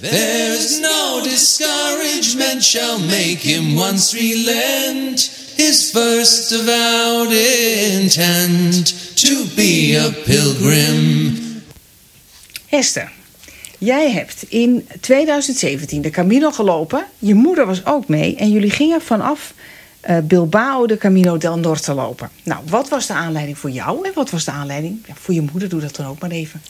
There's no discouragement shall make him once relent his first avowed intent to be a pilgrim. Hester, jij hebt in 2017 de Camino gelopen. Je moeder was ook mee en jullie gingen vanaf eh, Bilbao de Camino del Norte lopen. Nou, wat was de aanleiding voor jou en wat was de aanleiding ja, voor je moeder? Doe dat dan ook maar even.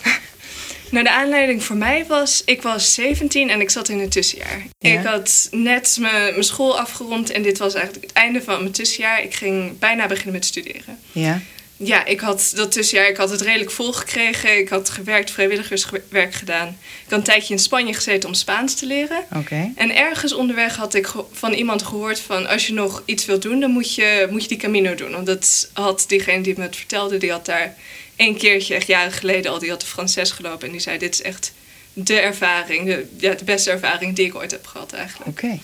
Nou, de aanleiding voor mij was, ik was 17 en ik zat in het tussenjaar. Ja. Ik had net mijn school afgerond en dit was eigenlijk het einde van mijn tussenjaar. Ik ging bijna beginnen met studeren. Ja, Ja, ik had dat tussenjaar, ik had het redelijk vol gekregen. Ik had gewerkt, vrijwilligerswerk gedaan. Ik had een tijdje in Spanje gezeten om Spaans te leren. oké. En ergens onderweg had ik van iemand gehoord van... als je nog iets wilt doen, dan moet je, moet je die Camino doen. Want dat had diegene die me het vertelde... die had daar één keertje, echt jaren geleden al... die had de Frances gelopen en die zei... dit is echt de ervaring, de, ja, de beste ervaring die ik ooit heb gehad eigenlijk. Oké.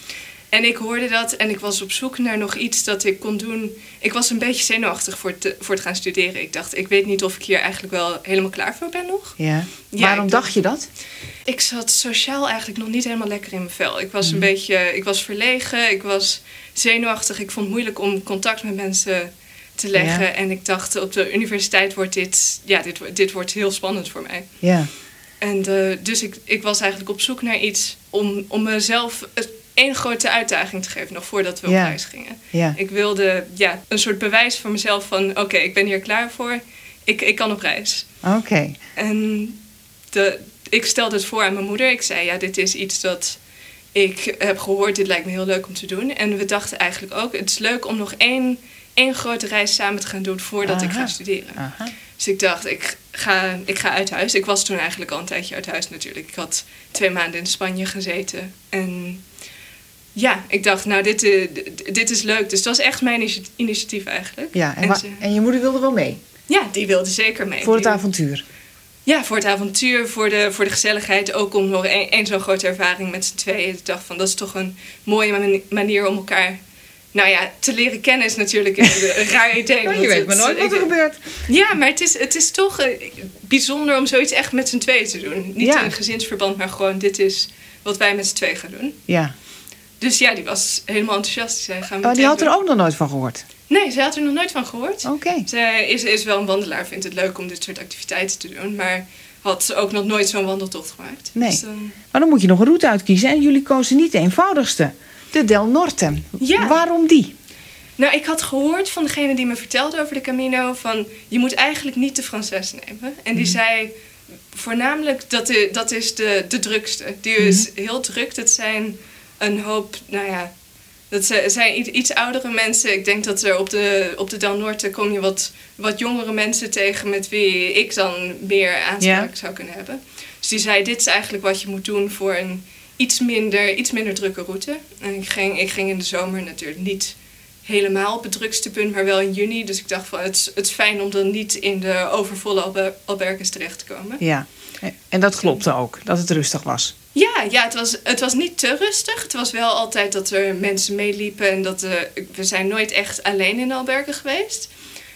En ik hoorde dat en ik was op zoek naar nog iets dat ik kon doen. Ik was een beetje zenuwachtig voor het, voor het gaan studeren. Ik dacht, ik weet niet of ik hier eigenlijk wel helemaal klaar voor ben nog. Ja. Ja, Waarom dacht je dat? Ik zat sociaal eigenlijk nog niet helemaal lekker in mijn vel. Ik was een beetje, ik was verlegen, ik was zenuwachtig. Ik vond het moeilijk om contact met mensen te leggen. Ja. En ik dacht, op de universiteit wordt dit, ja, dit, dit wordt heel spannend voor mij. Ja. En eh, dus ik, ik was eigenlijk op zoek naar iets om, om mezelf één grote uitdaging te geven, nog voordat we Ja. op reis gingen. Ja. Ik wilde ja, een soort bewijs voor mezelf van, oké, ik ben hier klaar voor. Ik, ik kan op reis. Oké. En de, ik stelde het voor aan mijn moeder. Ik zei, ja, dit is iets dat ik heb gehoord. Dit lijkt me heel leuk om te doen. En we dachten eigenlijk ook, het is leuk om nog één, één grote reis samen te gaan doen voordat ik ga studeren. Aha. Dus ik dacht, ik ga, ik ga uit huis. Ik was toen eigenlijk al een tijdje uit huis natuurlijk. Ik had twee maanden in Spanje gezeten. En ja, ik dacht, nou, dit, eh, dit is leuk. Dus het was echt mijn initi- initiatief eigenlijk. Ja, en, En wa- ze- en je moeder wilde wel mee Ja, die wilde zeker mee. voor het Die- avontuur. Ja, voor het avontuur, voor de, voor de gezelligheid. Ook om nog één één zo'n grote ervaring met z'n tweeën. Ik dacht van, dat is toch een mooie mani- manier om elkaar... Nou ja, te leren kennen is natuurlijk een, raar idee. Maar want je weet maar nooit wat er gebeurt. Ja, maar het is, het is toch eh, bijzonder om zoiets echt met z'n tweeën te doen. Niet Ja. in een gezinsverband, maar gewoon dit is wat wij met z'n tweeën gaan doen. Ja. Dus ja, die was helemaal enthousiast. Die, zei, gaan we Oh, die had er ook nog nooit van gehoord. Nee, ze had er nog nooit van gehoord. Oké. Zij is, is wel een wandelaar, vindt het leuk om dit soort activiteiten te doen. Maar had ook nog nooit zo'n wandeltocht gemaakt. Nee. Dus Maar dan moet je nog een route uitkiezen. En jullie kozen niet de eenvoudigste. De Del Norte. Ja. Waarom die? Nou, ik had gehoord van degene die me vertelde over de Camino... van je moet eigenlijk niet de Frances nemen. En die zei voornamelijk dat, de, dat is de, de drukste. Die is heel druk. Dat zijn een hoop, nou ja... Dat zijn iets oudere mensen. Ik denk dat er op de, op de Del Norte kom je wat, wat jongere mensen tegen... met wie ik dan meer aanspraak zou kunnen hebben. Dus die zei, dit is eigenlijk wat je moet doen voor een iets minder, iets minder drukke route. En ik ging, ik ging in de zomer natuurlijk niet helemaal op het drukste punt, maar wel in juni. Dus ik dacht van, het, is- het is fijn om dan niet in de overvolle alber alberges terecht te komen. Ja. En dat klopte ook, dat het rustig was. Ja, ja het, was, het was niet te rustig. Het was wel altijd dat er mensen meeliepen en dat eh, we zijn nooit echt alleen in de albergen geweest.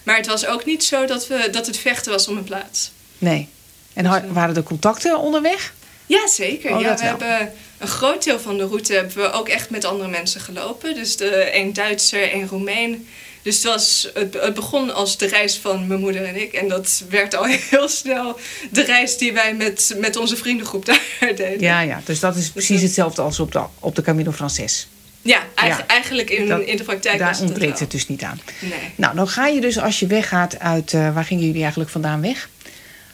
Maar het was ook niet zo dat, we, dat het vechten was om een plaats. Nee. En Dus, eh, waren er contacten onderweg? Ja, zeker. Oh, ja, we wel. hebben een groot deel van de route hebben we ook echt met andere mensen gelopen. Dus de, een Duitser, een Roemeen. Dus het, was, het, begon als de reis van mijn moeder en ik. En dat werd al heel snel de reis die wij met, met onze vriendengroep daar deden. Ja, ja. Dus dat is precies hetzelfde als op de, op de Camino Frances. Ja, eigen- Ja. eigenlijk in, Dat- in de praktijk Daar ontbreekt het dus niet aan. Nee. Nou, dan ga je dus als je weggaat uit... eh, waar gingen jullie eigenlijk vandaan weg?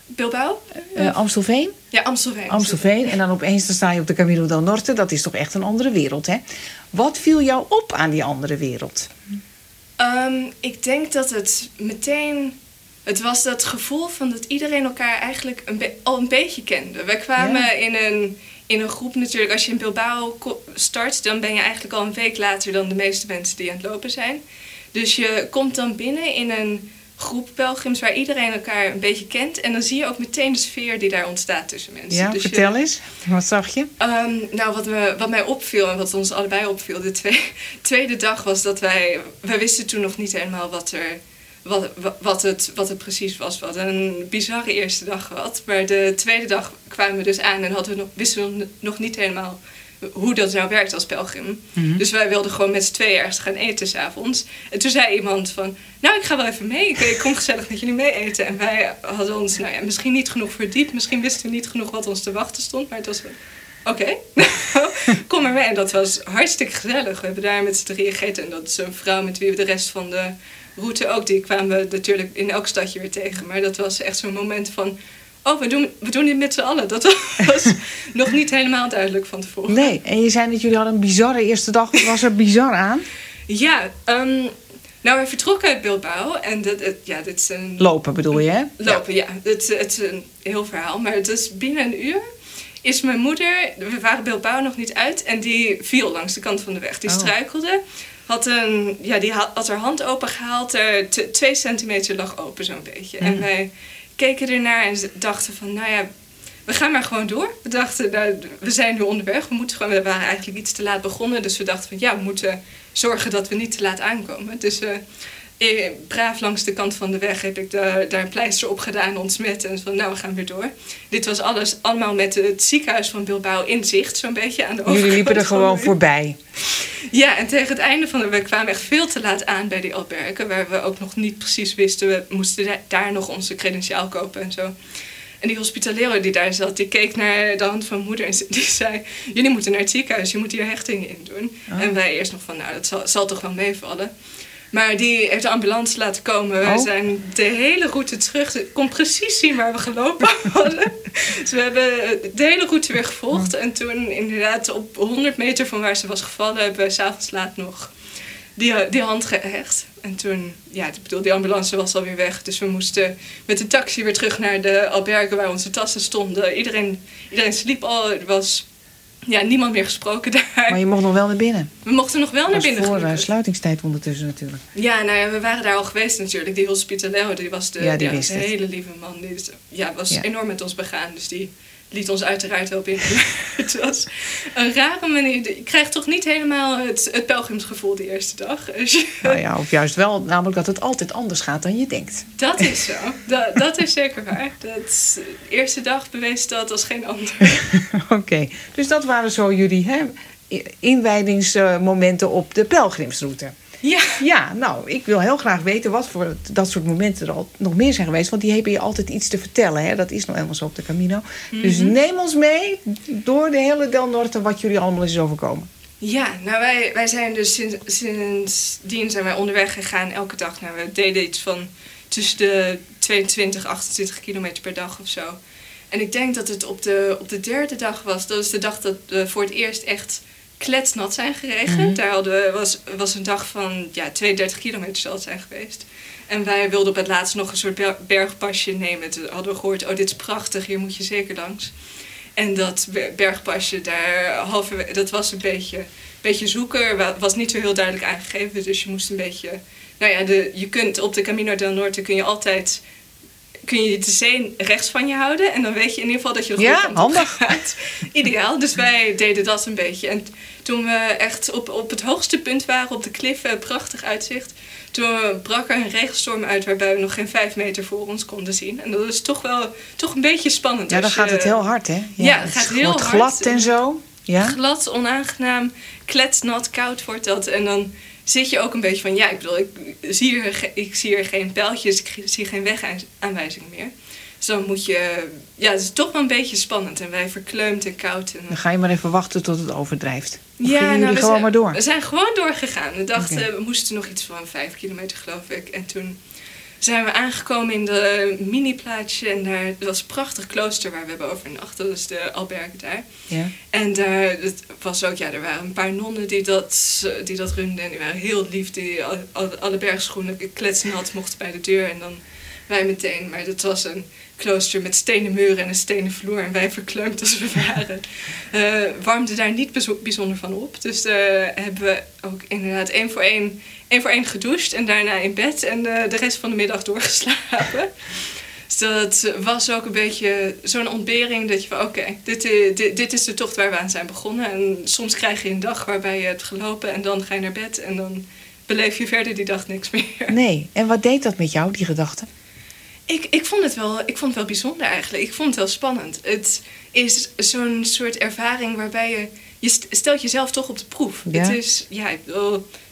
Bilbao? Eh, Amstelveen? Ja, Amstelveen. Amstelveen. En dan opeens dan sta je op de Camino del Norte. Dat is toch echt een andere wereld, hè? Wat viel jou op aan die andere wereld? Ehm, ik denk dat het meteen. Het was dat gevoel van dat iedereen elkaar eigenlijk een al een beetje kende. Wij kwamen Ja. in, een, in een groep natuurlijk. Als je in Bilbao start, dan ben je eigenlijk al een week later dan de meeste mensen die aan het lopen zijn. Dus je komt dan binnen in een groep pelgrims waar iedereen elkaar een beetje kent. En dan zie je ook meteen de sfeer die daar ontstaat tussen mensen. Ja, Dus je- vertel eens. Wat zag je? Ehm, nou, wat, me, wat mij opviel en wat ons allebei opviel de twee- tweede dag was dat wij... Wij wisten toen nog niet helemaal wat er, wat, wa- wat, het, wat het precies was. Wat een bizarre eerste dag gehad. Maar de tweede dag kwamen we dus aan en hadden we nog, wisten we nog niet helemaal hoe dat nou werkt als pelgrim. Dus wij wilden gewoon met z'n tweeën ergens gaan eten s'avonds. En toen zei iemand van, nou ik ga wel even mee. Ik, kom gezellig met jullie mee eten. En wij hadden ons, nou ja, misschien niet genoeg verdiept. Misschien wisten we niet genoeg wat ons te wachten stond. Maar het was oké, kom maar mee. En dat was hartstikke gezellig. We hebben daar met z'n drieën gegeten. En dat is een vrouw met wie we de rest van de route ook... die kwamen we natuurlijk in elk stadje weer tegen. Maar dat was echt zo'n moment van... Oh, we doen, we doen dit met z'n allen. Dat was nog niet helemaal duidelijk van tevoren. Nee, en je zei dat jullie hadden een bizarre eerste dag. Wat was er bizar aan? Ja, ehm, nou, we vertrokken uit Bilbao. En dat, het- ja, dit is een... Lopen bedoel je, hè? Lopen, ja. Het, het is een heel verhaal. Maar het is binnen een uur is mijn moeder... We waren Bilbao nog niet uit. En die viel langs de kant van de weg. Die Oh. struikelde. Had, een, ja, die had, had haar hand open gehaald. Er twee centimeter lag open zo'n beetje. En Mm. wij keken ernaar en dachten van... Nou ja, we gaan maar gewoon door. We dachten, nou, we zijn nu onderweg. We, moeten gewoon, we waren eigenlijk iets te laat begonnen. Dus we dachten van ja, we moeten zorgen dat we niet te laat aankomen. Dus eh, braaf langs de kant van de weg heb ik daar, daar een pleister op gedaan, ontsmet. En van nou, we gaan weer door. Dit was alles allemaal met het ziekenhuis van Bilbao in zicht, zo'n beetje aan de overkant. Jullie liepen er gewoon de- voorbij. ja, en tegen het einde van de... We kwamen echt veel te laat aan bij die albergen... waar we ook nog niet precies wisten... we moesten da- daar nog onze credentiaal kopen en zo. En die hospitalero die daar zat... die keek naar de hand van moeder en die zei... jullie moeten naar het ziekenhuis, je moet hier hechtingen in doen. Oh. En wij eerst nog van... nou, dat zal, zal toch wel meevallen. Maar die heeft de ambulance laten komen. We Oh. zijn de hele route terug. Ik kon precies zien waar we gelopen hadden. dus we hebben de hele route weer gevolgd. En toen inderdaad op 100 meter van waar ze was gevallen... hebben we s'avonds laat nog die, die hand gehecht. En toen, ja, ik bedoel, die ambulance was alweer weg. Dus we moesten met de taxi weer terug naar de albergen waar onze tassen stonden. Iedereen, iedereen sliep al. Er was ja, niemand meer gesproken daar. Maar je mocht nog wel naar binnen. We mochten nog wel naar was binnen. voor eh, gelukkig. sluitingstijd ondertussen natuurlijk. Ja, nou ja, we waren daar al geweest natuurlijk. Die hospitalero, die was de, Ja, die ja, de hele lieve man. Die ja, was enorm met ons begaan. Dus die liet ons uiteraard wel binnen. het was een rare manier. Je krijgt toch niet helemaal het, het pelgrimsgevoel die eerste dag. Nou ja, of juist wel, namelijk dat het altijd anders gaat dan je denkt. Dat is zo. Dat, dat is zeker waar. Dat, de eerste dag bewees dat als geen ander. Oké, dus dat waren zo jullie hè, inwijdingsmomenten op de pelgrimsroute. Ja. Ja, nou, ik wil heel graag weten wat voor dat soort momenten er al nog meer zijn geweest. Want die hebben je altijd iets te vertellen. Hè? Dat is nou helemaal zo op de Camino. Dus neem ons mee door de hele Del Norte wat jullie allemaal is overkomen. Ja, nou wij, wij zijn dus sinds, sindsdien zijn wij onderweg gegaan elke dag. Nou, we deden iets van tussen de 22, 28 kilometer per dag of zo. En ik denk dat het op de, op de derde dag was. Dat is de dag dat we voor het eerst echt kletsnat zijn geregend. Mhm. Daar hadden we, was, was een dag van ja, 32 kilometer zal het zijn geweest. En wij wilden op het laatst nog een soort ber- bergpasje nemen. Toen hadden we gehoord, oh dit is prachtig, hier moet je zeker langs. En dat be- bergpasje daar, halverwege, dat was een beetje, beetje zoeken. Wa- was niet zo heel duidelijk aangegeven. Dus je moest een beetje... Nou ja, de, je kunt op de Camino del Norte kun je altijd... Kun je de zee rechts van je houden. En dan weet je in ieder geval dat je de Ja, goede kant op gaat. Ideaal. Dus wij deden dat een beetje. En toen we echt op, op het hoogste punt waren, op de kliffen, prachtig uitzicht. Toen brak er een regenstorm uit waarbij we nog geen vijf meter voor ons konden zien. En dat is toch wel toch een beetje spannend. Ja, dan gaat het heel hard, hè? Ja, het gaat heel wordt hard. glad en zo. Ja? glad, onaangenaam, kletsnat, koud wordt dat. En dan zit je ook een beetje van, ja, ik bedoel, ik zie er, ik zie er geen pijltjes, ik zie geen wegaanwijzing meer. Dus dan moet je, ja, het is toch wel een beetje spannend. En wij verkleumd en koud. En, Dan ga je maar even wachten tot het overdrijft. Of ja, nou, jullie we gewoon zijn, maar door. We zijn gewoon doorgegaan. We dachten, we moesten nog iets van vijf kilometer, geloof ik. En toen zijn we aangekomen in de mini-plaatsje. En daar was een prachtig klooster waar we hebben overnacht. Dat is de alberg daar. Ja. En daar het was ook, ja, er waren een paar nonnen die dat, die dat runden. En die waren heel lief. Die al- al- alle bergschoenen kletsnat mochten bij de deur. En dan wij meteen. Maar het was een klooster met stenen muren en een stenen vloer. En wij verkleumd als we waren. eh warmden daar niet bijzonder van op. Dus eh, hebben we ook inderdaad één voor één, één voor één gedoucht. En daarna in bed. En eh, de rest van de middag doorgeslapen. Dus dat was ook een beetje zo'n ontbering dat je van oké, dit, dit, dit is de tocht waar we aan zijn begonnen. En soms krijg je een dag waarbij je hebt gelopen en dan ga je naar bed en dan beleef je verder die dag niks meer. Nee. En wat deed dat met jou, die gedachte? Ik, ik, vond het wel, ik vond het wel bijzonder eigenlijk. Ik vond het wel spannend. Het is zo'n soort ervaring waarbij je... Je st- stelt jezelf toch op de proef. Ja. Het is, ja,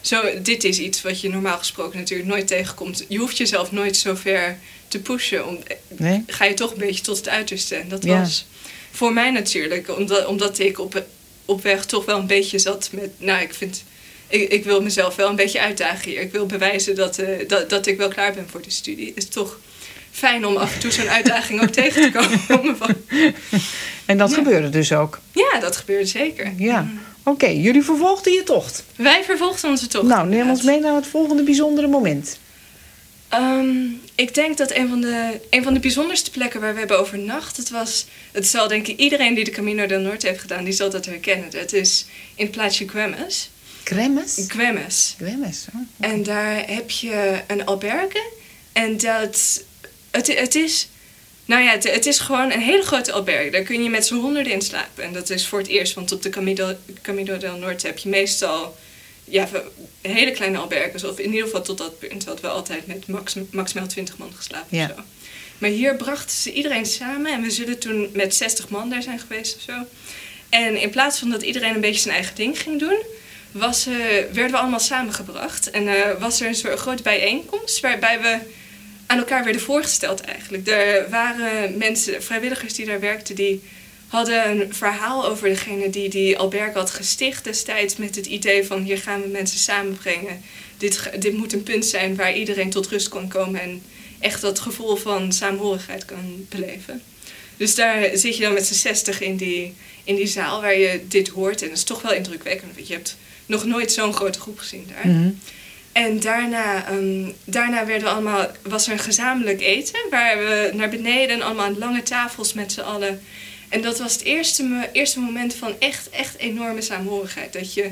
zo, dit is iets wat je normaal gesproken natuurlijk nooit tegenkomt. Je hoeft jezelf nooit zo ver te pushen. Om, Nee? ga je toch een beetje tot het uiterste. En dat Ja. was voor mij natuurlijk, omdat, omdat ik op, op weg toch wel een beetje zat met... Nou, ik vind... Ik, ik wil mezelf wel een beetje uitdagen hier. Ik wil bewijzen dat, eh, dat, dat ik wel klaar ben voor de studie. Het is toch fijn om af en toe zo'n uitdaging ook tegen te komen. Van, En dat Ja. gebeurde dus ook. ja, dat gebeurt zeker. Ja. Oké, jullie vervolgden je tocht. Wij vervolgden onze tocht. nou, neem ons mee naar het volgende bijzondere moment. Ehm, ik denk dat een van, de, een van de bijzonderste plekken waar we hebben overnacht, het was, het zal denk ik iedereen die de Camino del Norte heeft gedaan, die zal dat herkennen. Het is in het plaatsje Güemes. Kremmes? Güemes. Kremmes. oh. En daar heb je een alberge. En dat, het, het is, nou ja, het, het is gewoon een hele grote alberge. Daar kun je met z'n honderden in slapen. En dat is voor het eerst, want op de Camino, Camino del Norte heb je meestal ja, hele kleine alberges. Of in ieder geval tot dat punt hadden we altijd met max, maximaal 20 man geslapen Ja. of zo. Maar hier brachten ze iedereen samen. En we zullen toen met 60 man daar zijn geweest of zo. En in plaats van dat iedereen een beetje zijn eigen ding ging doen, was, eh, werden we allemaal samengebracht. En eh, was er een soort grote bijeenkomst waarbij we aan elkaar werden voorgesteld eigenlijk. Er waren mensen, vrijwilligers die daar werkten, die hadden een verhaal over degene die die alberg had gesticht destijds met het idee van hier gaan we mensen samenbrengen. Dit, dit moet een punt zijn waar iedereen tot rust kan komen en echt dat gevoel van saamhorigheid kan beleven. Dus daar zit je dan met z'n zestig in die, in die zaal waar je dit hoort. En dat is toch wel indrukwekkend, want je hebt nog nooit zo'n grote groep gezien daar. Mhm. En daarna, ehm, daarna werden we allemaal, was er een gezamenlijk eten. Waar we naar beneden allemaal aan lange tafels met z'n allen. En dat was het eerste, me- eerste moment van echt, echt enorme saamhorigheid. Dat je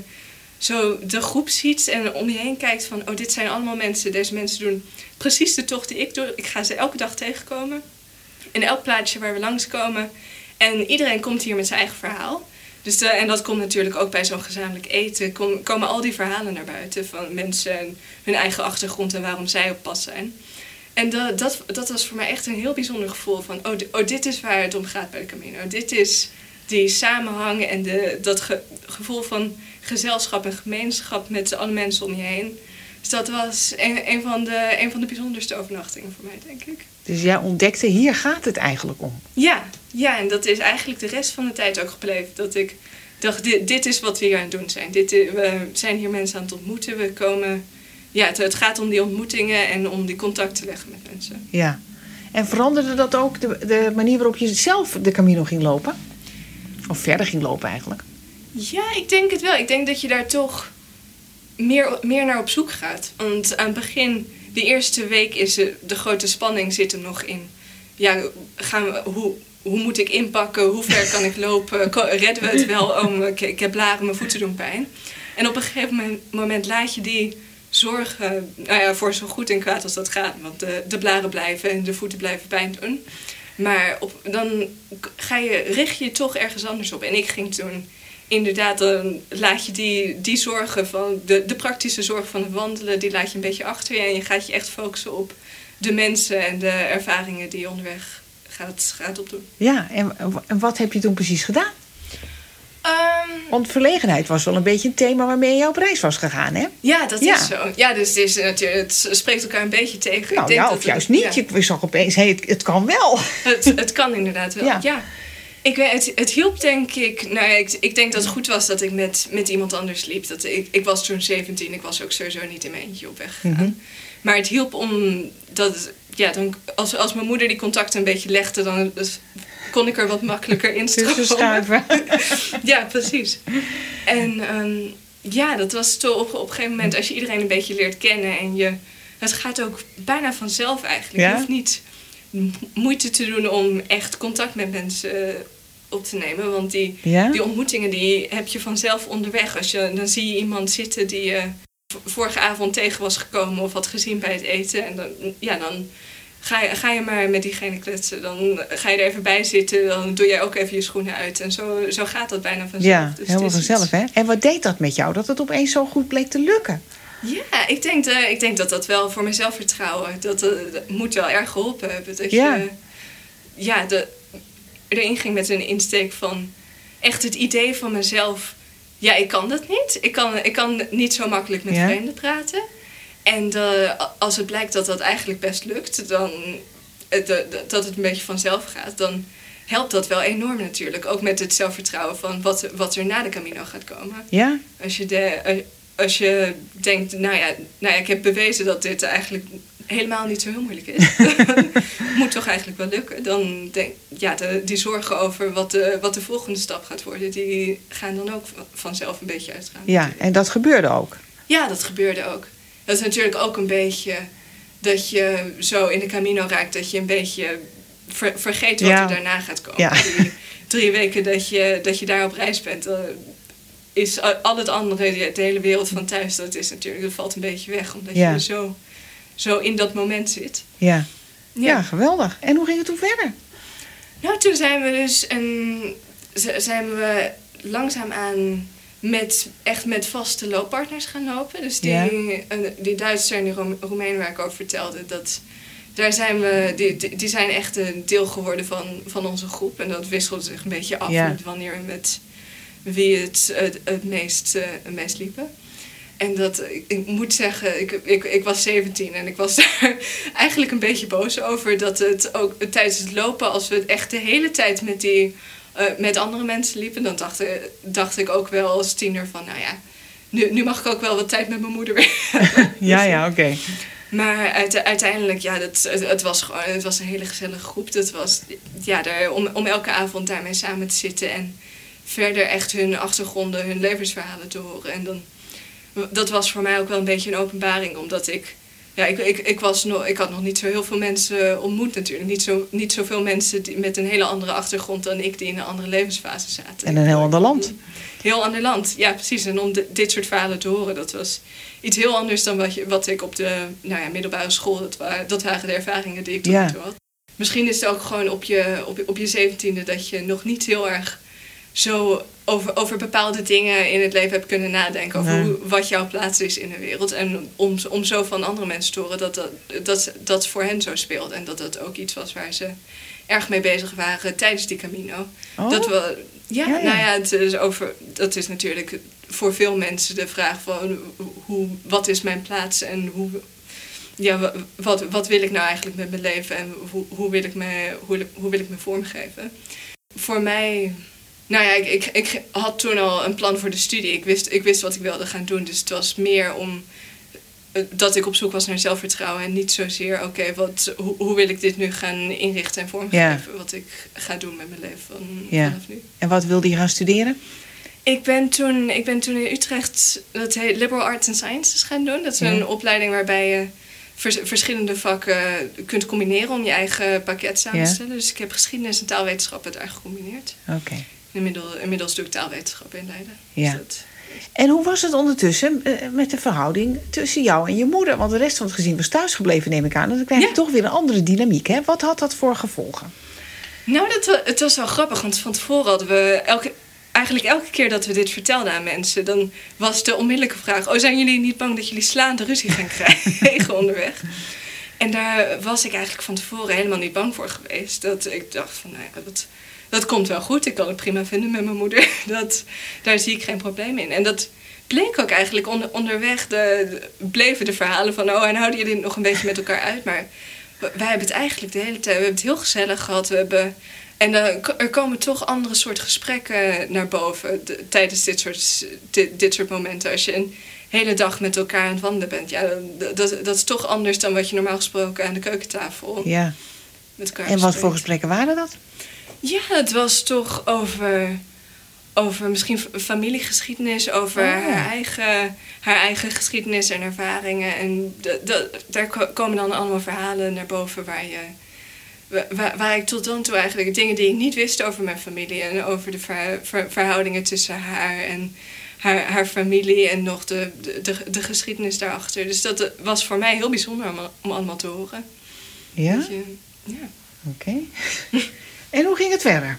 zo de groep ziet en om je heen kijkt van... oh, dit zijn allemaal mensen. Deze mensen doen precies de tocht die ik doe. Ik ga ze elke dag tegenkomen. In elk plaatsje waar we langskomen. En iedereen komt hier met zijn eigen verhaal. Dus de, en dat komt natuurlijk ook bij zo'n gezamenlijk eten. Kom, komen al die verhalen naar buiten van mensen en hun eigen achtergrond en waarom zij op pad zijn. En dat, dat, dat was voor mij echt een heel bijzonder gevoel van, oh, oh, dit is waar het om gaat bij de Camino. Dit is die samenhang en de, dat ge- gevoel van gezelschap en gemeenschap met alle mensen om je heen. Dus dat was van de, een van de bijzonderste overnachtingen voor mij, denk ik. Dus jij ontdekte, hier gaat het eigenlijk om. Ja, ja, en dat is eigenlijk de rest van de tijd ook gebleven. Dat ik dacht, dit, dit is wat we hier aan het doen zijn. Dit, i- we zijn hier mensen aan het ontmoeten. We komen, ja, het, het gaat om die ontmoetingen en om die contact te leggen met mensen. Ja. En veranderde dat ook de, de manier waarop je zelf de Camino ging lopen? Of verder ging lopen eigenlijk? Ja, ik denk het wel. Ik denk dat je daar toch meer, meer naar op zoek gaat. Want aan het begin, die eerste week, is de, de grote spanning zit er nog in. Ja, gaan we, hoe, hoe moet ik inpakken? Hoe ver kan ik lopen? Redden we het wel? Oh, ik, ik heb blaren, mijn voeten doen pijn. En op een gegeven moment, laat je die zorgen, nou ja, voor zo goed en kwaad als dat gaat. Want de, de blaren blijven en de voeten blijven pijn doen. Maar op, dan ga je, richt je je toch ergens anders op. En ik ging toen inderdaad, dan laat je die, die zorgen van de, de praktische zorg van het wandelen, die laat je een beetje achter je. En je gaat je echt focussen op de mensen en de ervaringen die je onderweg gaat, gaat opdoen. Ja, en, en wat heb je toen precies gedaan? Ehm, Want verlegenheid was wel een beetje een thema waarmee je op reis was gegaan, hè? ja, dat Ja. is zo. Ja, dus het, is, natuurlijk, het spreekt elkaar een beetje tegen. Nou ik denk ja, dat of het- juist niet. ja. Je zag opeens, hey, het, het kan wel. Het, het kan inderdaad wel. Ja. Ik weet, het, het hielp denk ik. Nou ja, ik, ik denk dat het goed was dat ik met, met iemand anders liep. Dat ik, ik was toen 17, ik was ook sowieso niet in mijn eentje op weg gegaan. Mhm. Maar het hielp om dat. Ja, dan, als, als mijn moeder die contacten een beetje legde, dan dus kon ik er wat makkelijker in schuiven. Ja, precies. En ehm, ja, dat was toch op, op een gegeven moment, als je iedereen een beetje leert kennen en je. Het gaat ook bijna vanzelf eigenlijk. Ja? Je hoeft niet moeite te doen om echt contact met mensen eh, op te nemen. Want die, Ja? die ontmoetingen die heb je vanzelf onderweg. Als je, dan zie je iemand zitten die je v- vorige avond tegen was gekomen of had gezien bij het eten. En dan, ja, dan ga je, ga je maar met diegene kletsen. Dan ga je er even bij zitten. Dan doe jij ook even je schoenen uit. En zo, zo gaat dat bijna vanzelf. Ja, Dus helemaal is vanzelf, iets- hè? En wat deed dat met jou, dat het opeens zo goed bleek te lukken? Ja, ik denk, eh, ik denk dat dat wel voor mijn zelfvertrouwen, dat, eh, dat moet wel erg geholpen hebben. Dat Ja. je ja, de, erin ging met een insteek van echt het idee van mezelf. Ja, ik kan dat niet. Ik kan, ik kan niet zo makkelijk met Ja. vreemden praten. En eh, als het blijkt dat dat eigenlijk best lukt, dan dat het een beetje vanzelf gaat, dan helpt dat wel enorm natuurlijk. Ook met het zelfvertrouwen van wat, wat er na de Camino gaat komen. Ja? Als je, de, als je denkt, nou ja, nou ja, ik heb bewezen dat dit eigenlijk helemaal niet zo heel moeilijk is. Moet toch eigenlijk wel lukken. Dan denk ja, de, die zorgen over wat de, wat de volgende stap gaat worden, die gaan dan ook va- vanzelf een beetje uitgaan. Ja, en dat gebeurde ook. Ja, dat gebeurde ook. Dat is natuurlijk ook een beetje dat je zo in de Camino raakt dat je een beetje ver- vergeet wat Ja. er daarna gaat komen. Ja. Die drie weken dat je, dat je daar op reis bent, eh, is a- al het andere, de hele wereld van thuis, dat is natuurlijk, dat valt een beetje weg, omdat Ja. je zo, zo in dat moment zit. Ja. ja, geweldig. En hoe ging het toen verder? Nou, toen zijn we dus een, zijn we langzaamaan met, echt met vaste looppartners gaan lopen. Dus die, Ja. eh, die Duitser en die Roem- Roemeen waar ik over vertelde, dat, daar zijn we, die, die, zijn echt een deel geworden van, van onze groep. En dat wisselt zich een beetje af met wanneer we met wie het het, het, meest, het meest liepen. En dat, ik, ik moet zeggen, ik, ik, ik was 17 en ik was daar eigenlijk een beetje boos over. Dat het ook tijdens het lopen, als we het echt de hele tijd met, die, eh, met andere mensen liepen, dan dacht, eh, dacht ik ook wel als tiener van, nou ja, nu, nu mag ik ook wel wat tijd met mijn moeder weer hebben. Ja, ja, oké. Maar uite- uiteindelijk, ja, dat, het, het was gewoon het was een hele gezellige groep. Dat was, ja, daar, om, om elke avond daarmee samen te zitten en verder echt hun achtergronden, hun levensverhalen te horen. En dan, dat was voor mij ook wel een beetje een openbaring, omdat ik, ja, ik, ik, ik, was nog, ik had nog niet zo heel veel mensen ontmoet natuurlijk. Niet, zo, niet zoveel mensen die, met een hele andere achtergrond dan ik, die in een andere levensfase zaten. En een heel ander land. Heel ander land, ja precies. En om de- dit soort verhalen te horen, dat was iets heel anders dan wat, je, wat ik op de nou ja, middelbare school, dat, wa- dat waren de ervaringen die ik toen Ja. had. Misschien is het ook gewoon op je, op, op je zeventiende dat je nog niet heel erg zo over, over bepaalde dingen in het leven hebt kunnen nadenken. Over Nee. hoe, wat jouw plaats is in de wereld. En om, om zo van andere mensen te horen dat dat, dat dat voor hen zo speelde. En dat dat ook iets was waar ze erg mee bezig waren tijdens die Camino. Oh, Dat we, ja, Ja, ja. nou ja, het is over, dat is natuurlijk voor veel mensen de vraag van hoe, wat is mijn plaats en hoe, ja, wa- wat, wat wil ik nou eigenlijk met mijn leven en hoe, hoe, wil, ik me, hoe, hoe wil ik me vormgeven. Voor mij, nou ja, ik, ik, ik had toen al een plan voor de studie. Ik wist, ik wist wat ik wilde gaan doen, dus het was meer om eh, dat ik op zoek was naar zelfvertrouwen en niet zozeer, oké, wat hoe, hoe wil ik dit nu gaan inrichten en vormgeven, wat ik ga doen met mijn leven van, Ja. vanaf nu. En wat wilde je gaan studeren? Ik ben, toen, ik ben toen in Utrecht, dat heet Liberal Arts and Sciences gaan doen. Dat is Ja. een opleiding waarbij je vers- verschillende vakken kunt combineren om je eigen pakket samen te stellen. Dus ik heb geschiedenis en taalwetenschappen daar gecombineerd. Oké. Inmiddels, doe ik taalwetenschappen in Leiden. Ja. Dus dat- En hoe was het ondertussen eh, met de verhouding tussen jou en je moeder? Want de rest van het gezin was thuisgebleven, neem ik aan. En dan krijg je Ja. toch weer een andere dynamiek. Hè? Wat had dat voor gevolgen? Nou, dat, het was wel grappig, want van tevoren hadden we elke, eigenlijk elke keer dat we dit vertelden aan mensen, dan was de onmiddellijke vraag: Oh, zijn jullie niet bang dat jullie slaande ruzie gaan krijgen onderweg? En daar was ik eigenlijk van tevoren helemaal niet bang voor geweest. Dat ik dacht van, nou ja, dat, dat komt wel goed. Ik kan het prima vinden met mijn moeder. Dat, daar zie ik geen probleem in. En dat bleek ook eigenlijk onder, onderweg. De, de- bleven de verhalen van, oh, en houden jullie het nog een beetje met elkaar uit. Maar wij hebben het eigenlijk de hele tijd, we hebben het heel gezellig gehad. We hebben, en dan er komen toch andere soort gesprekken naar boven de- tijdens dit soort, dit, dit soort momenten. Als je een hele dag met elkaar aan het wandelen bent. Ja, dat, dat, dat is toch anders dan wat je normaal gesproken aan de keukentafel Ja. met elkaar En wat voor gesprekken waren dat? Ja, het was toch over, over misschien familiegeschiedenis, over Oh, ja. haar, eigen, haar eigen geschiedenis en ervaringen. En daar ko- komen dan allemaal verhalen naar boven waar je. wa- Waar, waar ik tot dan toe eigenlijk dingen die ik niet wist over mijn familie en over de ver- ver- verhoudingen tussen haar en haar, haar familie en nog de, de, de, de geschiedenis daarachter. Dus dat eh, was voor mij heel bijzonder om, om allemaal te horen. Ja? Je- ja. Oké. en hoe ging het verder?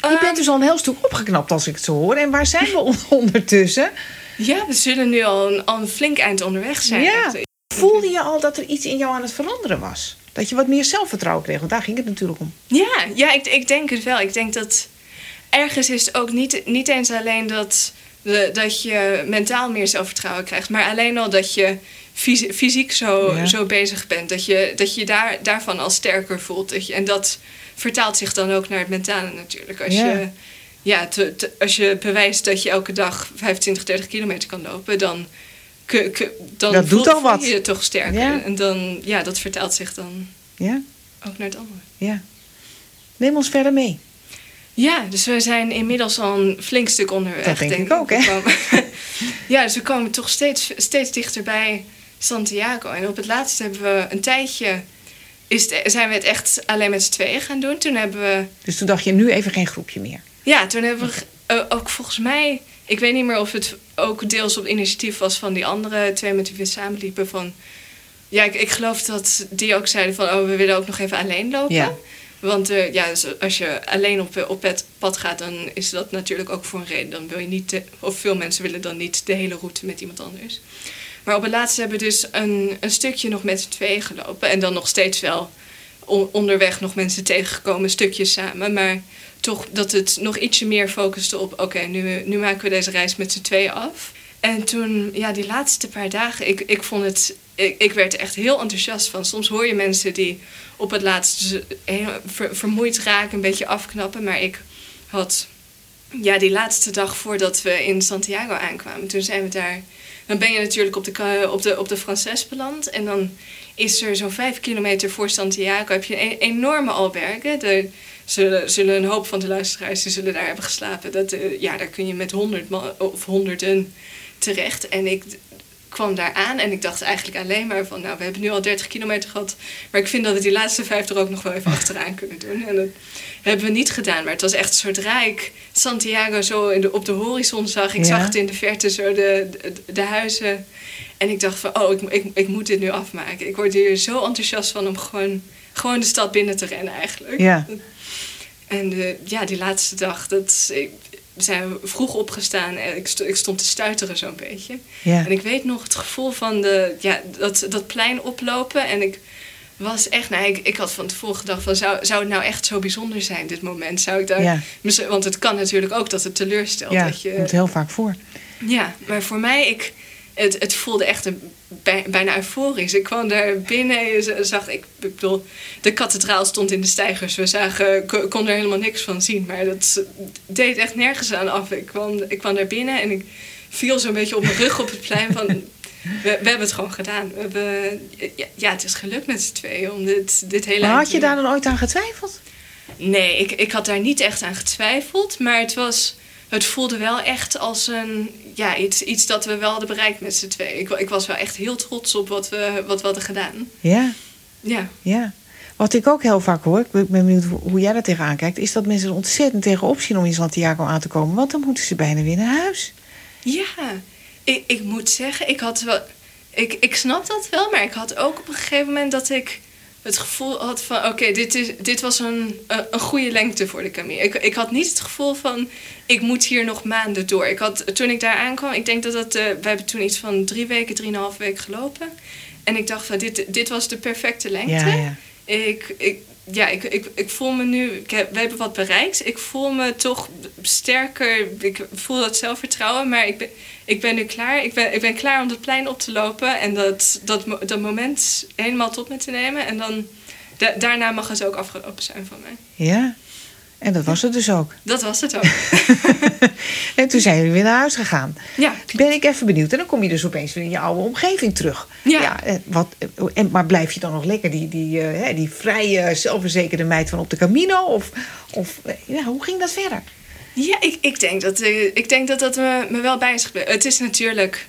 Je Ehm, bent dus al een heel stuk opgeknapt als ik het zo hoor. En waar zijn we on- ondertussen? Ja, we zullen nu al een, al een flink eind onderweg zijn. Ja. Echt. Voelde je al dat er iets in jou aan het veranderen was? Dat je wat meer zelfvertrouwen kreeg? Want daar ging het natuurlijk om. Ja, ja ik, ik denk het wel. Ik denk dat ergens is het ook niet, niet eens alleen dat, de, dat je mentaal meer zelfvertrouwen krijgt, maar alleen al dat je fysi- fysiek zo, Ja. zo bezig bent. Dat je, dat je daar, daarvan al sterker voelt. Dat je, en dat vertaalt zich dan ook naar het mentale natuurlijk. Als Ja. je, ja, te- te- als je bewijst dat je elke dag 25, 30 kilometer kan lopen, dan, dan Dat doet al wat. je je toch sterker. Ja. En dan, ja, dat vertaalt zich dan Ja? ook naar het andere. Ja. Neem ons verder mee. Ja, dus we zijn inmiddels al een flink stuk onderweg. Dat denk ik ook, hè? Ja, dus we komen toch steeds, steeds dichter bij Santiago. En op het laatst hebben we een tijdje... Is het- zijn we het echt alleen met z'n tweeën gaan doen. Toen hebben we... Dus toen dacht je, nu even geen groepje meer. Ja, toen hebben we eh, ook volgens mij... Ik weet niet meer of het ook deels op initiatief was van die andere twee met wie we samenliepen. Van, ja, ik, ik geloof dat die ook zeiden van... Oh, we willen ook nog even alleen lopen. Ja. Want eh, ja, dus als je alleen op, op het pad gaat, dan is dat natuurlijk ook voor een reden. Dan wil je niet, de- of veel mensen willen dan niet de hele route met iemand anders. Maar op het laatste hebben we dus een, een stukje nog met z'n tweeën gelopen. En dan nog steeds wel on- onderweg nog mensen tegengekomen, stukjes samen. Maar toch dat het nog ietsje meer focuste op... oké, nu, nu maken we deze reis met z'n tweeën af. En toen, ja, die laatste paar dagen, ik, ik vond het... Ik, werd er echt heel enthousiast van. Soms hoor je mensen die op het laatst vermoeid raken, een beetje afknappen. Maar ik had ja, die laatste dag voordat we in Santiago aankwamen, toen zijn we daar. Dan ben je natuurlijk op de, op de, op de Frances beland. En dan is er zo'n vijf kilometer voor Santiago heb je een enorme albergen. Er zullen, zullen een hoop van de luisteraars die zullen daar hebben geslapen. Dat, eh, ja, daar kun je met honderd man- of honderden terecht. En ik kwam daar aan en ik dacht eigenlijk alleen maar van... nou, we hebben nu al 30 kilometer gehad... maar ik vind dat we die laatste vijf er ook nog wel even achteraan kunnen doen. En dat hebben we niet gedaan. Maar het was echt zodra ik Santiago zo in de, op de horizon zag... ik Ja. zag het in de verte zo de, de, de huizen... en ik dacht van, oh, ik, ik, ik moet dit nu afmaken. Ik word hier zo enthousiast van om gewoon, gewoon de stad binnen te rennen eigenlijk. Ja. En eh, ja, die laatste dag, dat, ik, zijn we vroeg opgestaan en ik, ik stond te stuiteren zo'n beetje. Ja. En ik weet nog het gevoel van de, ja, dat, dat plein oplopen. En ik was echt, nou, ik, ik had van tevoren gedacht van, zou, zou het nou echt zo bijzonder zijn, dit moment? Zou ik daar, Ja. want het kan natuurlijk ook dat het teleurstelt. Ja, dat je, komt heel vaak voor. ja, maar voor mij, ik, het, het voelde echt een, bij- bijna euforisch. Ik kwam daar binnen, z- zag, ik bedoel, de kathedraal stond in de stijgers. We zagen, ko- kon er helemaal niks van zien, maar dat deed echt nergens aan af. Ik kwam, ik kwam daar binnen en ik viel zo'n beetje op mijn rug op het plein van... We, we hebben het gewoon gedaan. We hebben, ja, ja, het is gelukt met z'n tweeën om dit, dit hele... Maar had je daar dan ooit aan getwijfeld? Nee, ik, ik had daar niet echt aan getwijfeld. Maar het, was, het voelde wel echt als een, ja, iets, iets dat we wel hadden bereikt met z'n tweeën. Ik, ik was wel echt heel trots op wat we, wat we hadden gedaan. Ja, Ja. ja. Wat ik ook heel vaak hoor, ik ben benieuwd hoe- hoe jij daar tegenaan kijkt... is dat mensen er ontzettend tegenop zien om in Santiago aan te komen. Want dan moeten ze bijna weer naar huis. Ja, ik, ik moet zeggen, ik had wel. Ik, ik snap dat wel, maar ik had ook op een gegeven moment dat ik het gevoel had van: oké, dit dit, dit was een, een, een goede lengte voor de Camille. Ik, ik had niet het gevoel van: ik moet hier nog maanden door. Ik had, toen ik daar aankwam, ik denk dat dat. eh, we hebben toen iets van drie weken, drieënhalf weken gelopen. En ik dacht van: dit, dit was de perfecte lengte. Ja, ja. Ik, ik, ja, ik, ik, ik voel me nu, ik heb, we hebben wat bereikt. Ik voel me toch sterker. Ik voel dat zelfvertrouwen, maar ik ben, ik ben nu klaar. Ik ben, ik ben klaar om het plein op te lopen en dat, dat, dat moment helemaal tot me te nemen. En dan da- daarna mag het ook afgelopen zijn van mij. Ja, en dat was het dus ook. Dat was het ook. En toen zijn jullie weer naar huis gegaan. ja, Ben ik even benieuwd. En dan kom je dus opeens weer in je oude omgeving terug. Ja. eh, wat, eh, en, maar blijf je dan nog lekker die, die, eh, die vrije, zelfverzekerde meid van op de Camino? Of, of ja, hoe ging dat verder? Ja, ik, ik, denk dat, ik denk dat dat me, me wel bij is gebleven. Het is natuurlijk...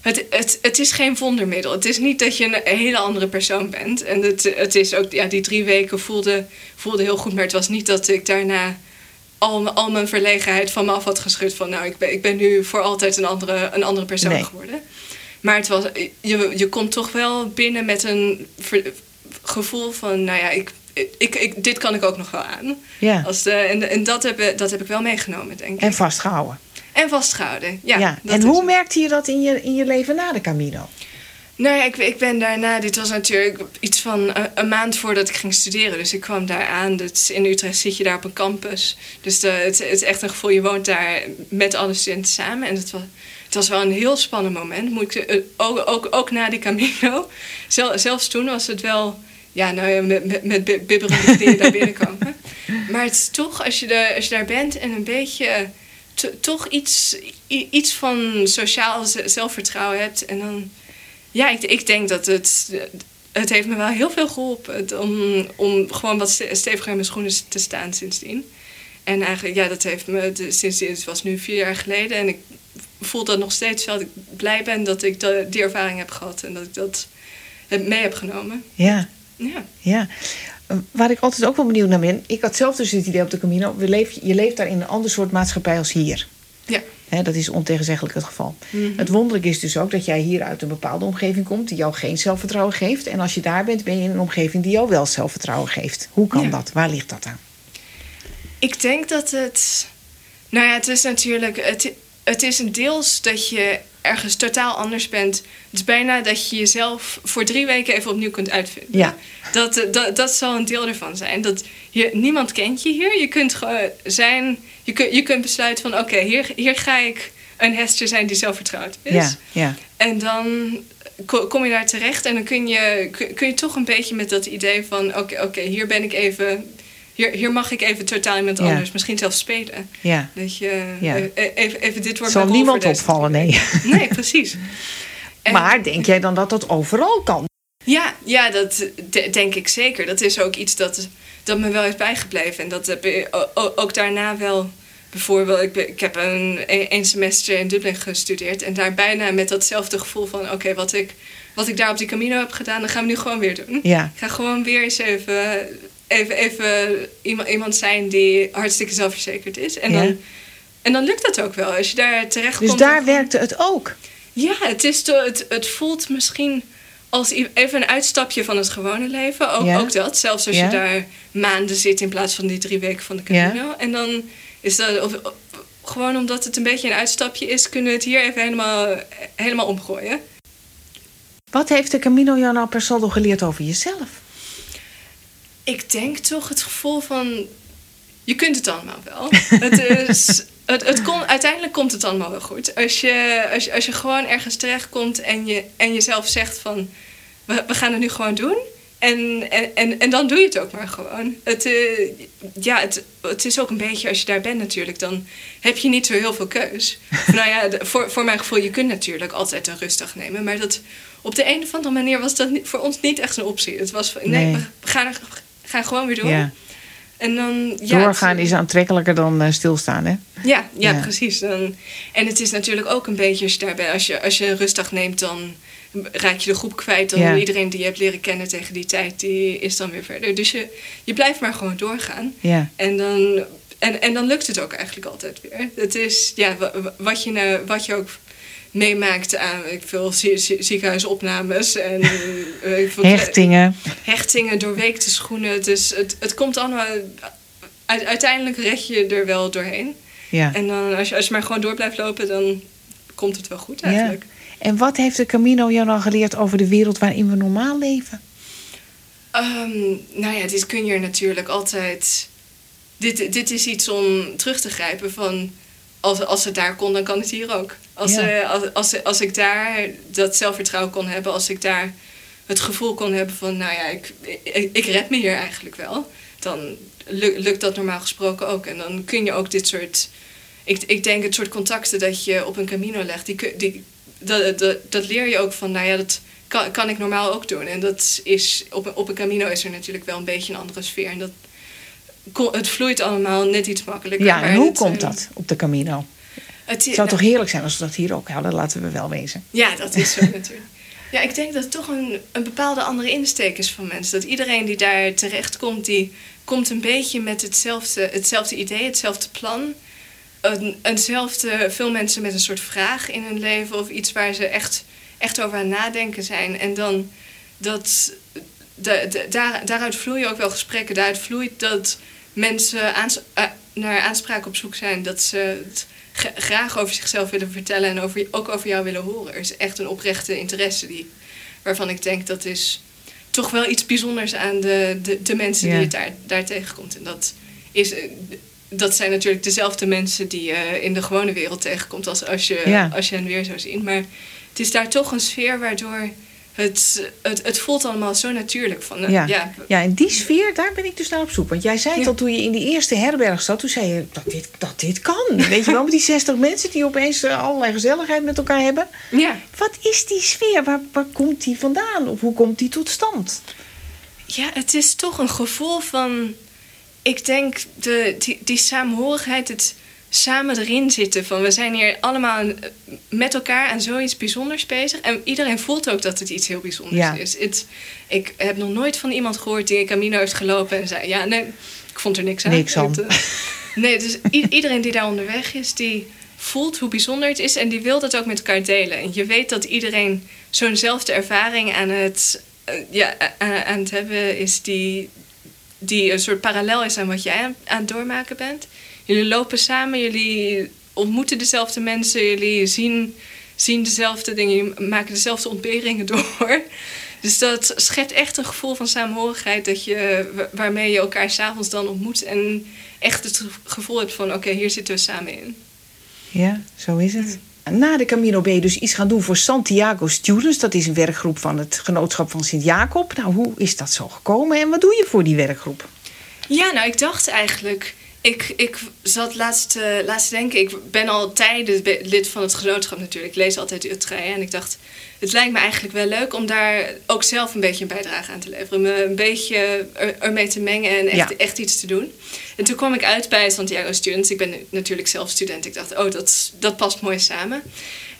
Het, het, het is geen wondermiddel. Het is niet dat je een hele andere persoon bent. En het, het is ook... Ja, die drie weken voelde, voelde heel goed. Maar het was niet dat ik daarna al, al mijn verlegenheid van me af had geschud. Van nou, ik ben, ik ben nu voor altijd een andere, een andere persoon Nee. geworden. Maar het was, je, je komt toch wel binnen met een ver- gevoel van... Nou ja, ik, ik, ik, dit kan ik ook nog wel aan. Ja. Als de, en, en dat, heb, dat heb ik wel meegenomen, denk ik. En vastgehouden. En vastgehouden, ja. Ja. En hoe het. merkte je dat in je, in je leven na de Camino? Nou ja, ik, ik ben daarna, dit was natuurlijk iets van een, een maand voordat ik ging studeren. Dus ik kwam daar aan. Dus in Utrecht zit je daar op een campus. Dus de, het, het is echt een gevoel, je woont daar met alle studenten samen. En het was, het was wel een heel spannend moment. Moet ik, eh, ook, ook, ook na die Camino. Zel, zelfs toen was het wel, ja, nou ja, met, met, met bi- bibberende knieën daar binnenkomen. Maar het is toch, als je, de, als je daar bent en een beetje toch iets, iets van sociaal zelfvertrouwen hebt. En dan, ja, ik, ik denk dat het, het heeft me wel heel veel geholpen het- om, om gewoon wat ste- steviger in mijn schoenen te staan sindsdien. En eigenlijk, ja, dat heeft me sindsdien, het was nu vier jaar geleden. En ik voel dat nog steeds wel, dat ik blij ben dat ik die ervaring heb gehad en dat ik dat mee heb genomen. Ja, Ja. ja. Waar ik altijd ook wel benieuwd naar ben. Ik had zelf dus het idee op de Camino. We leef, je leeft daar in een ander soort maatschappij als hier. Ja. Dat is ontegenzeggelijk het geval. Mhm. Het wonderlijke is dus ook dat jij hier uit een bepaalde omgeving komt die jou geen zelfvertrouwen geeft. En als je daar bent, ben je in een omgeving die jou wel zelfvertrouwen geeft. Hoe kan Ja. dat? Waar ligt dat aan? Ik denk dat het. Nou ja, het is natuurlijk. Het, het is een deels dat je ergens totaal anders bent. Het is bijna dat je jezelf voor drie weken even opnieuw kunt uitvinden. Ja. Dat, eh, dat, dat zal een deel ervan zijn. Dat je, niemand kent je hier. Je kunt gewoon zijn. Je kunt, je kunt besluiten van: oké, hier, hier ga ik een Hester zijn die zelfvertrouwd is. Ja, ja. En dan ko- kom je daar terecht en dan kun je, kun, kun je toch een beetje met dat idee van: oké, oké, hier ben ik even. Hier, hier mag ik even totaal iemand Ja. anders, misschien zelfs spelen. ja. Dat je Ja. eh, even, even dit wordt Zal niemand opvallen, nee. Nee, precies. En- Maar denk jij dan dat dat overal kan? Ja, ja dat de- denk ik zeker. Dat is ook iets dat, dat me wel is bijgebleven. En dat heb ik ook daarna wel. Bijvoorbeeld, ik heb een, een semester in Dublin gestudeerd. En daar bijna met datzelfde gevoel van... Oké, wat, ik, wat ik daar op die Camino heb gedaan, dat gaan we nu gewoon weer doen. Ja. Ik ga gewoon weer eens even, even, even iemand, iemand zijn die hartstikke zelfverzekerd is. En, Ja. dan, en dan lukt dat ook wel. Als je daar terecht Dus komt... daar werkte het ook. Ja, het, is het, het voelt misschien als even een uitstapje van het gewone leven. Ook, Ja. ook dat, zelfs als Ja. je daar maanden zit in plaats van die drie weken van de Camino. En dan is dat of- of- gewoon omdat het een beetje een uitstapje is, kunnen we het hier even helemaal, helemaal omgooien. Wat heeft de Camino jou nou per saldo geleerd over jezelf? Ik denk toch het gevoel van. Je kunt het allemaal wel. het is. Het, het uiteindelijk komt het allemaal wel goed. Als je, als je, als je gewoon ergens terechtkomt en, je, en jezelf zegt van... We, we gaan het nu gewoon doen. En, en, en, en dan doe je het ook maar gewoon. Het, eh, ja, het, het is ook een beetje, als je daar bent natuurlijk... dan heb je niet zo heel veel keus. nou ja, de- voor, voor mijn gevoel, je kunt natuurlijk altijd een rustdag nemen. Maar dat, op de een of andere manier was dat niet, voor ons niet echt een optie. Het was van, nee, Nee. we gaan, er- gaan gewoon weer door. Ja. En dan, ja, Doorgaan het- is aantrekkelijker dan eh, stilstaan, hè? ja, ja, Ja. precies. Dan, en het is natuurlijk ook een beetje als je daarbij, als je, als je een rustdag neemt, dan raak je de groep kwijt. Dan Ja. iedereen die je hebt leren kennen tegen die tijd, die is dan weer verder. Dus je, je blijft maar gewoon doorgaan. Ja. En dan, en, en dan lukt het ook eigenlijk altijd weer. Het is, ja, wa- wa- wat je, nou, wat je ook meemaakt aan ik veel zie- zie- ziekenhuisopnames en eh, veel- Hechtingen. hechtingen, doorweekte schoenen. Is, het, het komt allemaal. Uiteindelijk red je er wel doorheen. Ja. En dan, als je, als je maar gewoon door blijft lopen, dan komt het wel goed ja. eigenlijk. En wat heeft de Camino jou nou geleerd over de wereld waarin we normaal leven? Ehm, nou ja, dit kun je natuurlijk altijd. Dit, dit is iets om terug te grijpen van. Als, als het daar kon, dan kan het hier ook. Als, Ja. eh, als, als, als ik daar dat zelfvertrouwen kon hebben, als ik daar het gevoel kon hebben van, nou ja, ik, ik, ik red me hier eigenlijk wel, dan lu- lukt dat normaal gesproken ook. En dan kun je ook dit soort, ik, ik denk het soort contacten dat je op een camino legt, die, die, dat, dat, dat leer je ook van, nou ja, dat kan, kan ik normaal ook doen. En dat is, op een, op een camino is er natuurlijk wel een beetje een andere sfeer. En dat, het vloeit allemaal net iets makkelijker. Ja, en hoe het, komt eh, dat op de Camino? Het, zou toch heerlijk zijn als we dat hier ook hadden, laten we wel wezen. Ja, dat is zo natuurlijk. Ja, ik denk dat het toch een, een bepaalde andere insteek is van mensen. Dat iedereen die daar terecht komt, die komt een beetje met hetzelfde, hetzelfde idee, hetzelfde plan. Een, eenzelfde, veel mensen met een soort vraag in hun leven of iets waar ze echt, echt over aan nadenken zijn. En dan dat, de, de- daar, daaruit vloeien ook wel gesprekken. Daaruit vloeit dat mensen aans- eh, naar aanspraak op zoek zijn. Dat ze het graag over zichzelf willen vertellen en over, ook over jou willen horen. Er is echt een oprechte interesse die, waarvan ik denk dat is toch wel iets bijzonders aan de, de, de mensen die je daar, daar tegenkomt. En dat, is, eh, dat zijn natuurlijk dezelfde mensen die je in de gewone wereld tegenkomt als, als, je, als je hen weer zou zien. Maar het is daar toch een sfeer waardoor het, het, het voelt allemaal zo natuurlijk. Van, eh, Ja. ja, Ja, en die sfeer, daar ben ik dus naar op zoek. Want jij zei Ja. al toen je in die eerste herberg zat. Toen zei je dat dit, dat dit kan. Weet je wel, met die 60 mensen die opeens eh, allerlei gezelligheid met elkaar hebben. ja. Wat is die sfeer? Waar, waar komt die vandaan? Of hoe komt die tot stand? Ja, het is toch een gevoel van. Ik denk de, die, die saamhorigheid, het samen erin zitten. Van we zijn hier allemaal met elkaar aan zoiets bijzonders bezig. En iedereen voelt ook dat het iets heel bijzonders Ja. is. Het, ik heb nog nooit van iemand gehoord die een Camino heeft gelopen en zei: Ja, nee, ik vond er niks aan. Niks aan. Eh, nee, dus iedereen die daar onderweg is, die voelt hoe bijzonder het is en die wil dat ook met elkaar delen. En je weet dat iedereen zo'nzelfde ervaring aan het, eh, ja, aan, aan het hebben is die, die een soort parallel is aan wat jij aan, aan het doormaken bent. Jullie lopen samen, jullie ontmoeten dezelfde mensen, jullie zien, zien dezelfde dingen, jullie maken dezelfde ontberingen door. Dus dat schept echt een gevoel van saamhorigheid dat je, wa- waarmee je elkaar s'avonds dan ontmoet en echt het gevoel hebt van oké, hier zitten we samen in. Ja, zo is het. Na de Camino ben je dus iets gaan doen voor Santiago Students. Dat is een werkgroep van het genootschap van Sint-Jacob. Nou, hoe is dat zo gekomen en wat doe je voor die werkgroep? Ja, nou, ik dacht eigenlijk. Ik, ik zat laatst, eh, laatst te denken. Ik ben al tijden lid van het genootschap natuurlijk. Ik lees altijd Utrecht. En ik dacht, het lijkt me eigenlijk wel leuk om daar ook zelf een beetje een bijdrage aan te leveren. Me een beetje er, ermee te mengen en echt, Ja. echt iets te doen. En toen kwam ik uit bij Santiago Students. Ik ben natuurlijk zelf student. Ik dacht, oh, dat, dat past mooi samen.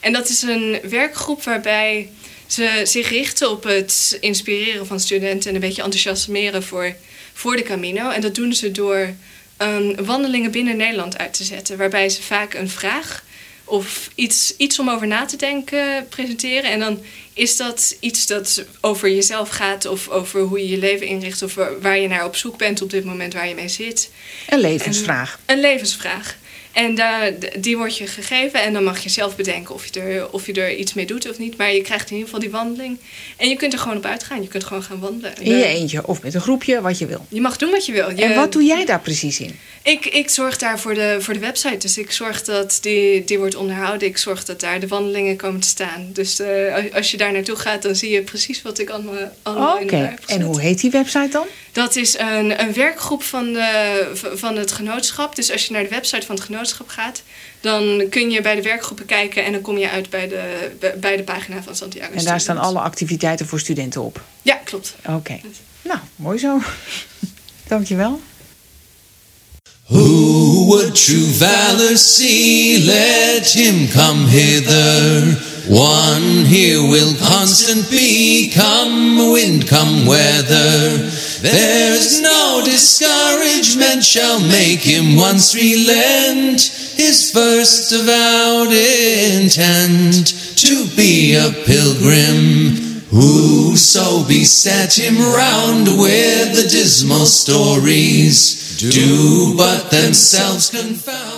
En dat is een werkgroep waarbij ze zich richten op het inspireren van studenten en een beetje enthousiasmeren voor, voor de Camino. En dat doen ze door ehm, wandelingen binnen Nederland uit te zetten, waarbij ze vaak een vraag of iets, iets om over na te denken presenteren. En dan is dat iets dat over jezelf gaat of over hoe je je leven inricht of waar- waar je naar op zoek bent op dit moment waar je mee zit. Een levensvraag. Een levensvraag. En daar, die wordt je gegeven en dan mag je zelf bedenken of je, er, of je er iets mee doet of niet. Maar je krijgt in ieder geval die wandeling. En je kunt er gewoon op uitgaan. Je kunt gewoon gaan wandelen. In je eentje of met een groepje, wat je wil. Je mag doen wat je wil. Je, En wat doe jij daar precies in? ik, ik zorg daar voor de, voor de website. Dus ik zorg dat die, die wordt onderhouden. Ik zorg dat daar de wandelingen komen te staan. Dus eh, als- je daar naartoe gaat, dan zie je precies wat ik allemaal, allemaal in elkaar heb en hoe heet die website dan? Dat is een, een werkgroep van, de, van het genootschap. Dus als je naar de website van het genootschap gaat, dan kun je bij de werkgroepen kijken en dan kom je uit bij de, bij de pagina van Santiago. En daar staan alle activiteiten voor studenten op. Ja, klopt. Oké. Nou, mooi zo. Dankjewel. Who would true valor see? Let him come hither. One here will constant be, come wind, come weather. There's no discouragement shall make him once relent his first avowed intent to be a pilgrim. Whoso beset him round with the dismal stories do but themselves confound.